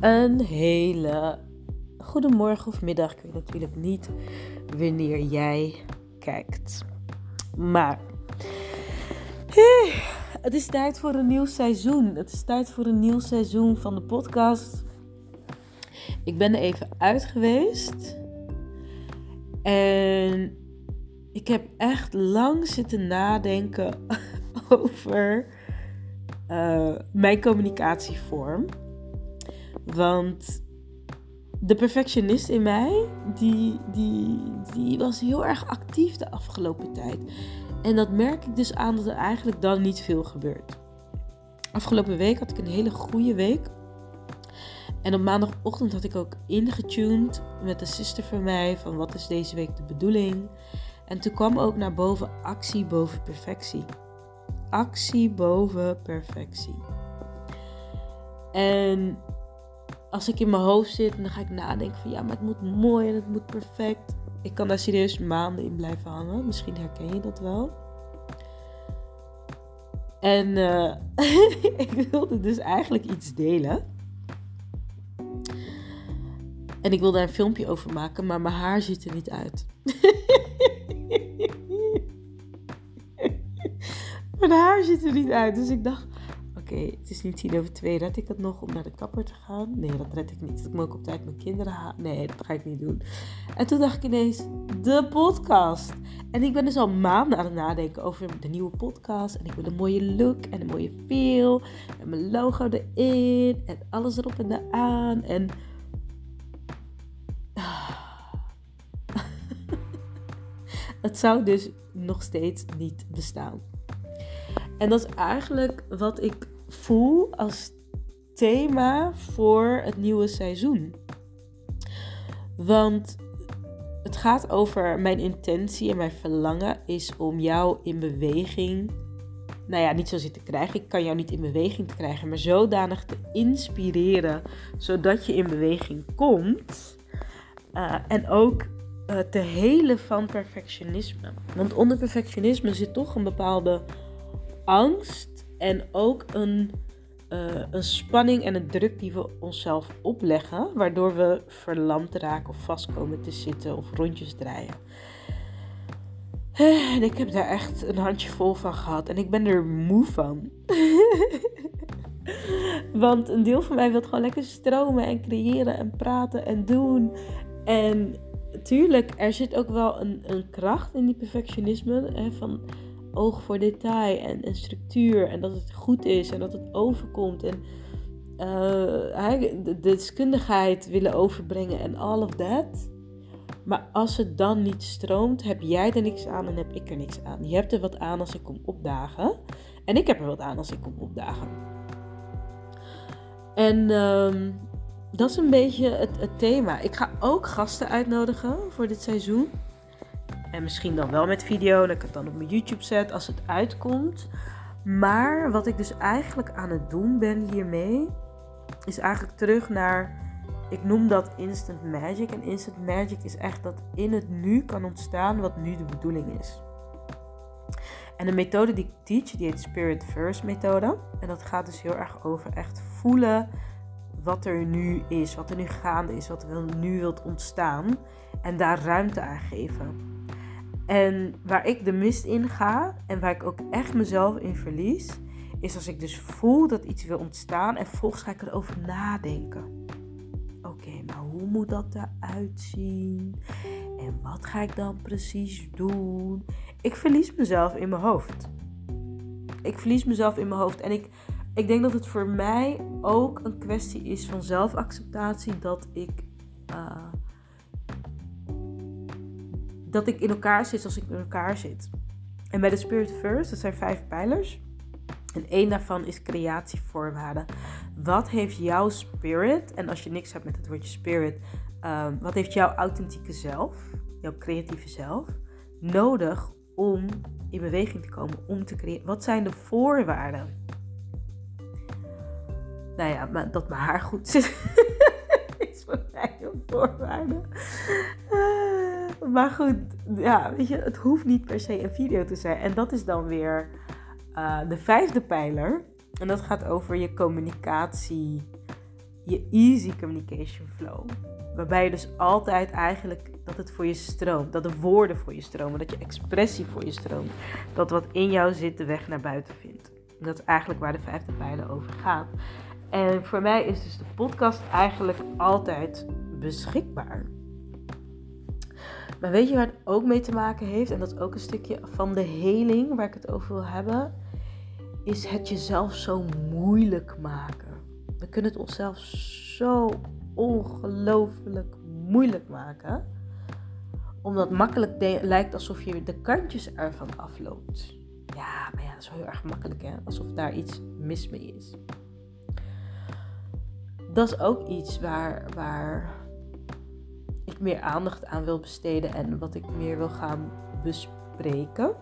Een hele goedemorgen of middag. Ik weet natuurlijk niet wanneer jij kijkt. Maar het is tijd voor een nieuw seizoen. Het is tijd voor een nieuw seizoen van de podcast. Ik ben er even uit geweest. En ik heb echt lang zitten nadenken over uh, mijn communicatievorm. Want de perfectionist in mij, die, die, die was heel erg actief de afgelopen tijd. En dat merk ik dus aan dat er eigenlijk dan niet veel gebeurt. Afgelopen week had ik een hele goede week. En op maandagochtend had ik ook ingetuned met de sister van mij van wat is deze week de bedoeling. En toen kwam ook naar boven actie boven perfectie. Actie boven perfectie. En als ik in mijn hoofd zit en dan ga ik nadenken van ja, maar het moet mooi en het moet perfect. Ik kan daar serieus maanden in blijven hangen. Misschien herken je dat wel. En uh, ik wilde dus eigenlijk iets delen. En ik wilde daar een filmpje over maken, maar mijn haar ziet er niet uit. mijn haar ziet er niet uit. Dus ik dacht, oké, het is nu tien over twee. Red ik het nog om naar de kapper te gaan? Nee, dat red ik niet. Ik moet ook op tijd mijn kinderen halen. Nee, dat ga ik niet doen. En toen dacht ik ineens, de podcast. En ik ben dus al maanden aan het nadenken over de nieuwe podcast. En ik wil een mooie look en een mooie feel. En mijn logo erin. En alles erop en eraan. En... Het zou dus nog steeds niet bestaan. En dat is eigenlijk wat ik voel als thema voor het nieuwe seizoen. Want het gaat over mijn intentie en mijn verlangen is om jou in beweging. Nou ja, niet zozeer te krijgen. Ik kan jou niet in beweging krijgen, maar zodanig te inspireren zodat je in beweging komt. Uh, en ook uh, te helen van perfectionisme. Want onder perfectionisme zit toch een bepaalde angst en ook een, uh, een spanning en een druk die we onszelf opleggen, waardoor we verlamd raken of vast komen te zitten of rondjes draaien. En ik heb daar echt een handje vol van gehad en ik ben er moe van. Want een deel van mij wil gewoon lekker stromen en creëren en praten en doen. En tuurlijk, er zit ook wel een, een kracht in die perfectionisme. Hè, van oog voor detail en, structuur. En dat het goed is en dat het overkomt. En uh, de deskundigheid willen overbrengen en all of that. Maar als het dan niet stroomt, heb jij er niks aan en heb ik er niks aan. Je hebt er wat aan als ik kom opdagen. En ik heb er wat aan als ik kom opdagen. En um, dat is een beetje het, het thema. Ik ga ook gasten uitnodigen voor dit seizoen. En misschien dan wel met video, dat ik het dan op mijn YouTube zet als het uitkomt. Maar wat ik dus eigenlijk aan het doen ben hiermee, is eigenlijk terug naar, ik noem dat instant magic. En instant magic is echt dat in het nu kan ontstaan wat nu de bedoeling is. En de methode die ik teach, die heet Spirit First methode. En dat gaat dus heel erg over echt voelen wat er nu is, wat er nu gaande is, wat er nu wilt ontstaan. En daar ruimte aan geven. En waar ik de mist in ga en waar ik ook echt mezelf in verlies, is als ik dus voel dat iets wil ontstaan en vervolgens ga ik erover nadenken. Oké, maar hoe moet dat eruit zien? En wat ga ik dan precies doen? Ik verlies mezelf in mijn hoofd. Ik verlies mezelf in mijn hoofd. En ik, ik denk dat het voor mij ook een kwestie is van zelfacceptatie dat ik. Uh, dat ik in elkaar zit zoals ik in elkaar zit. En bij de Spirit First, dat zijn vijf pijlers. En één daarvan is creatievoorwaarden. Wat heeft jouw spirit, en als je niks hebt met het woordje spirit, um, wat heeft jouw authentieke zelf, jouw creatieve zelf, nodig om in beweging te komen, om te creëren? Wat zijn de voorwaarden? Nou ja, maar dat mijn haar goed zit, is voor mij een voorwaarde. Maar goed, ja, weet je, het hoeft niet per se een video te zijn. En dat is dan weer uh, de vijfde pijler. En dat gaat over je communicatie je easy communication flow. Waarbij je dus altijd eigenlijk dat het voor je stroomt. Dat de woorden voor je stromen. Dat je expressie voor je stroomt. Dat wat in jou zit de weg naar buiten vindt. Dat is eigenlijk waar de vijfde pijlen over gaat. En voor mij is dus de podcast eigenlijk altijd beschikbaar. Maar weet je waar het ook mee te maken heeft? En dat is ook een stukje van de heling waar ik het over wil hebben. Is het jezelf zo moeilijk maken. We kunnen het onszelf zo ongelooflijk moeilijk maken. Omdat makkelijk lijkt alsof je de kantjes ervan afloopt. Ja, maar ja, dat is wel heel erg makkelijk hè. Alsof daar iets mis mee is. Dat is ook iets waar, waar meer aandacht aan wil besteden en wat ik meer wil gaan bespreken.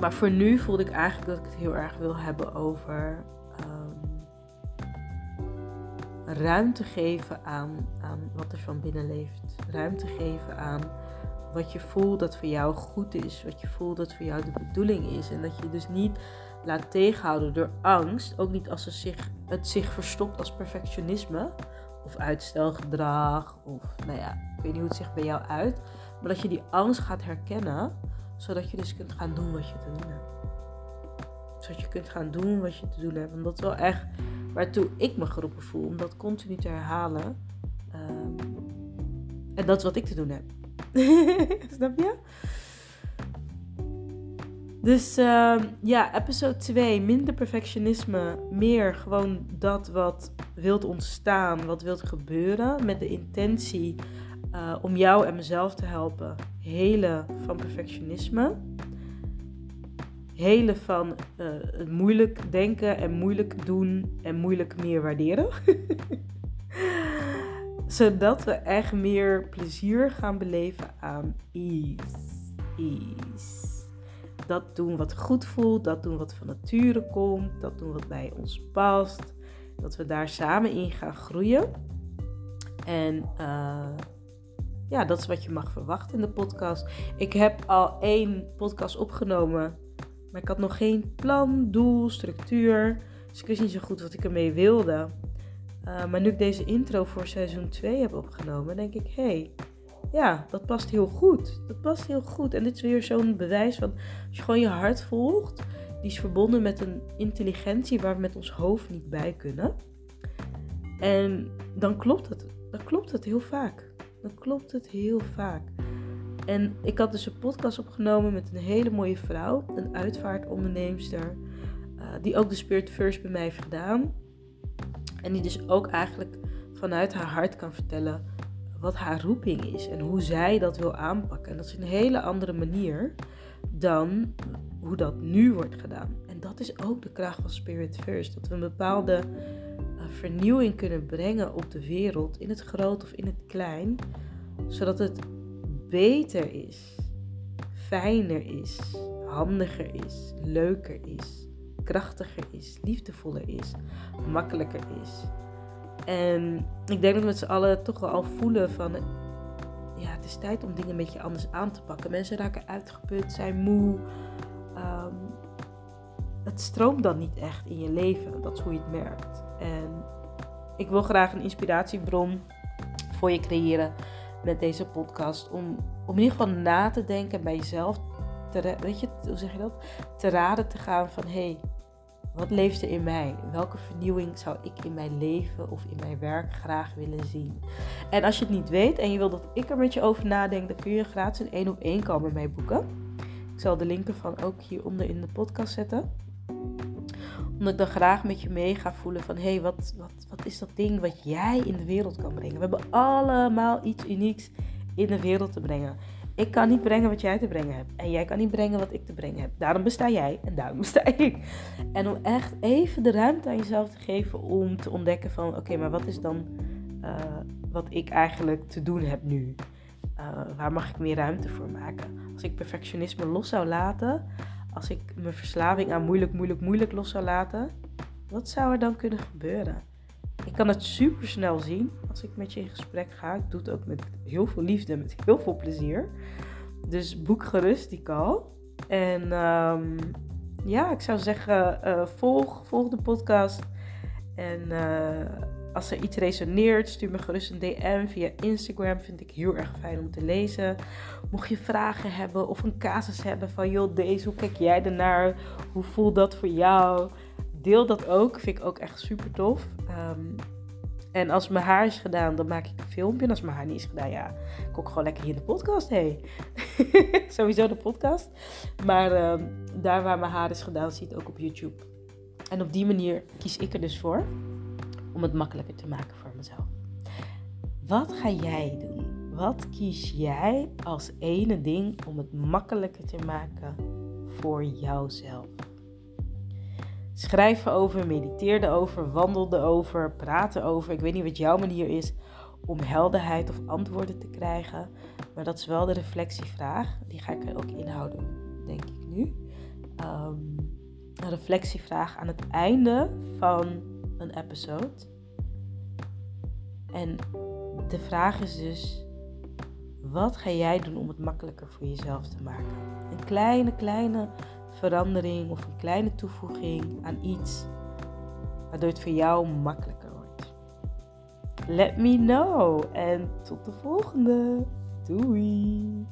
Maar voor nu voelde ik eigenlijk dat ik het heel erg wil hebben over um, ruimte geven aan, aan wat er van binnen leeft. Ruimte geven aan wat je voelt dat voor jou goed is. Wat je voelt dat voor jou de bedoeling is. En dat je dus niet laat tegenhouden door angst. Ook niet als het zich, het zich verstopt als perfectionisme. Of uitstelgedrag. Of nou ja, ik weet niet hoe het zich bij jou uit. Maar dat je die angst gaat herkennen. Zodat je dus kunt gaan doen wat je te doen hebt. Zodat je kunt gaan doen wat je te doen hebt. Want dat is wel echt waartoe ik me geroepen voel. Om dat continu te herhalen. Ehm, en dat is wat ik te doen heb. Snap je? Dus uh, ja, episode 2, minder perfectionisme, meer gewoon dat wat wilt ontstaan, wat wilt gebeuren, met de intentie uh, om jou en mezelf te helpen. Helen van perfectionisme. Helen van het moeilijk denken en moeilijk doen en moeilijk meer waarderen. Zodat we echt meer plezier gaan beleven aan. Ease. Dat doen wat goed voelt, dat doen wat van nature komt, dat doen wat bij ons past. Dat we daar samen in gaan groeien. En uh, ja, dat is wat je mag verwachten in de podcast. Ik heb al één podcast opgenomen, maar ik had nog geen plan, doel, structuur. Dus ik wist niet zo goed wat ik ermee wilde. Uh, maar nu ik deze intro voor seizoen 2 heb opgenomen, denk ik, hé, hey, ja, dat past heel goed. Dat past heel goed. En dit is weer zo'n bewijs van, als je gewoon je hart volgt, die is verbonden met een intelligentie waar we met ons hoofd niet bij kunnen. En dan klopt het. Dan klopt het heel vaak. Dan klopt het heel vaak. En ik had dus een podcast opgenomen met een hele mooie vrouw, een uitvaartonderneemster, uh, die ook de Spirit First bij mij heeft gedaan. En die dus ook eigenlijk vanuit haar hart kan vertellen wat haar roeping is en hoe zij dat wil aanpakken. En dat is een hele andere manier dan hoe dat nu wordt gedaan. En dat is ook de kracht van Spirit First. Dat we een bepaalde uh, vernieuwing kunnen brengen op de wereld, in het groot of in het klein, zodat het beter is, fijner is, handiger is, leuker is krachtiger is, liefdevoller is, makkelijker is. En ik denk dat we met z'n allen toch wel al voelen van, ja, het is tijd om dingen een beetje anders aan te pakken. Mensen raken uitgeput, zijn moe. Um, het stroomt dan niet echt in je leven. Dat is hoe je het merkt. En ik wil graag een inspiratiebron voor je creëren met deze podcast. Om, om in ieder geval na te denken bij jezelf. Te, weet je, hoe zeg je dat? Te raden te gaan van hé, hey, wat leeft er in mij? Welke vernieuwing zou ik in mijn leven of in mijn werk graag willen zien? En als je het niet weet en je wil dat ik er met je over nadenk, dan kun je gratis een één op één komen mee boeken. Ik zal de link ervan ook hieronder in de podcast zetten. Omdat ik dan graag met je mee ga voelen van hé, hey, wat, wat, wat is dat ding wat jij in de wereld kan brengen? We hebben allemaal iets unieks in de wereld te brengen. Ik kan niet brengen wat jij te brengen hebt. En jij kan niet brengen wat ik te brengen heb. Daarom besta jij en daarom besta ik. En om echt even de ruimte aan jezelf te geven om te ontdekken van... Oké, maar wat is dan uh, wat ik eigenlijk te doen heb nu? Uh, waar mag ik meer ruimte voor maken? Als ik perfectionisme los zou laten... Als ik mijn verslaving aan moeilijk, moeilijk, moeilijk los zou laten... Wat zou er dan kunnen gebeuren? Ik kan het super snel zien als ik met je in gesprek ga. Ik doe het ook met heel veel liefde, met heel veel plezier. Dus boek gerust die call. En um, ja, ik zou zeggen, uh, volg, volg de podcast. En eh, als er iets resoneert, stuur me gerust een DM via Instagram. Vind ik heel erg fijn om te lezen. Mocht je vragen hebben of een casus hebben van joh, deze, hoe kijk jij ernaar? Hoe voelt dat voor jou? Deel dat ook. Vind ik ook echt super tof. Ehm, en als mijn haar is gedaan, dan maak ik een filmpje. En als mijn haar niet is gedaan, ja, ik ook gewoon lekker hier in de podcast. Hey. Sowieso de podcast. Maar ehm, daar waar mijn haar is gedaan, zie je het ook op YouTube. En op die manier kies ik er dus voor om het makkelijker te maken voor mezelf. Wat ga jij doen? Wat kies jij als ene ding om het makkelijker te maken voor jouzelf? Schrijf erover, mediteer erover, wandel erover, praat erover. Ik weet niet wat jouw manier is om helderheid of antwoorden te krijgen. Maar dat is wel de reflectievraag. Die ga ik er ook inhouden, denk ik nu. Um, een reflectievraag aan het einde van een episode. En de vraag is dus: wat ga jij doen om het makkelijker voor jezelf te maken? Een kleine, kleine verandering of een kleine toevoeging aan iets, waardoor het voor jou makkelijker wordt. Let me know en tot de volgende. Doei!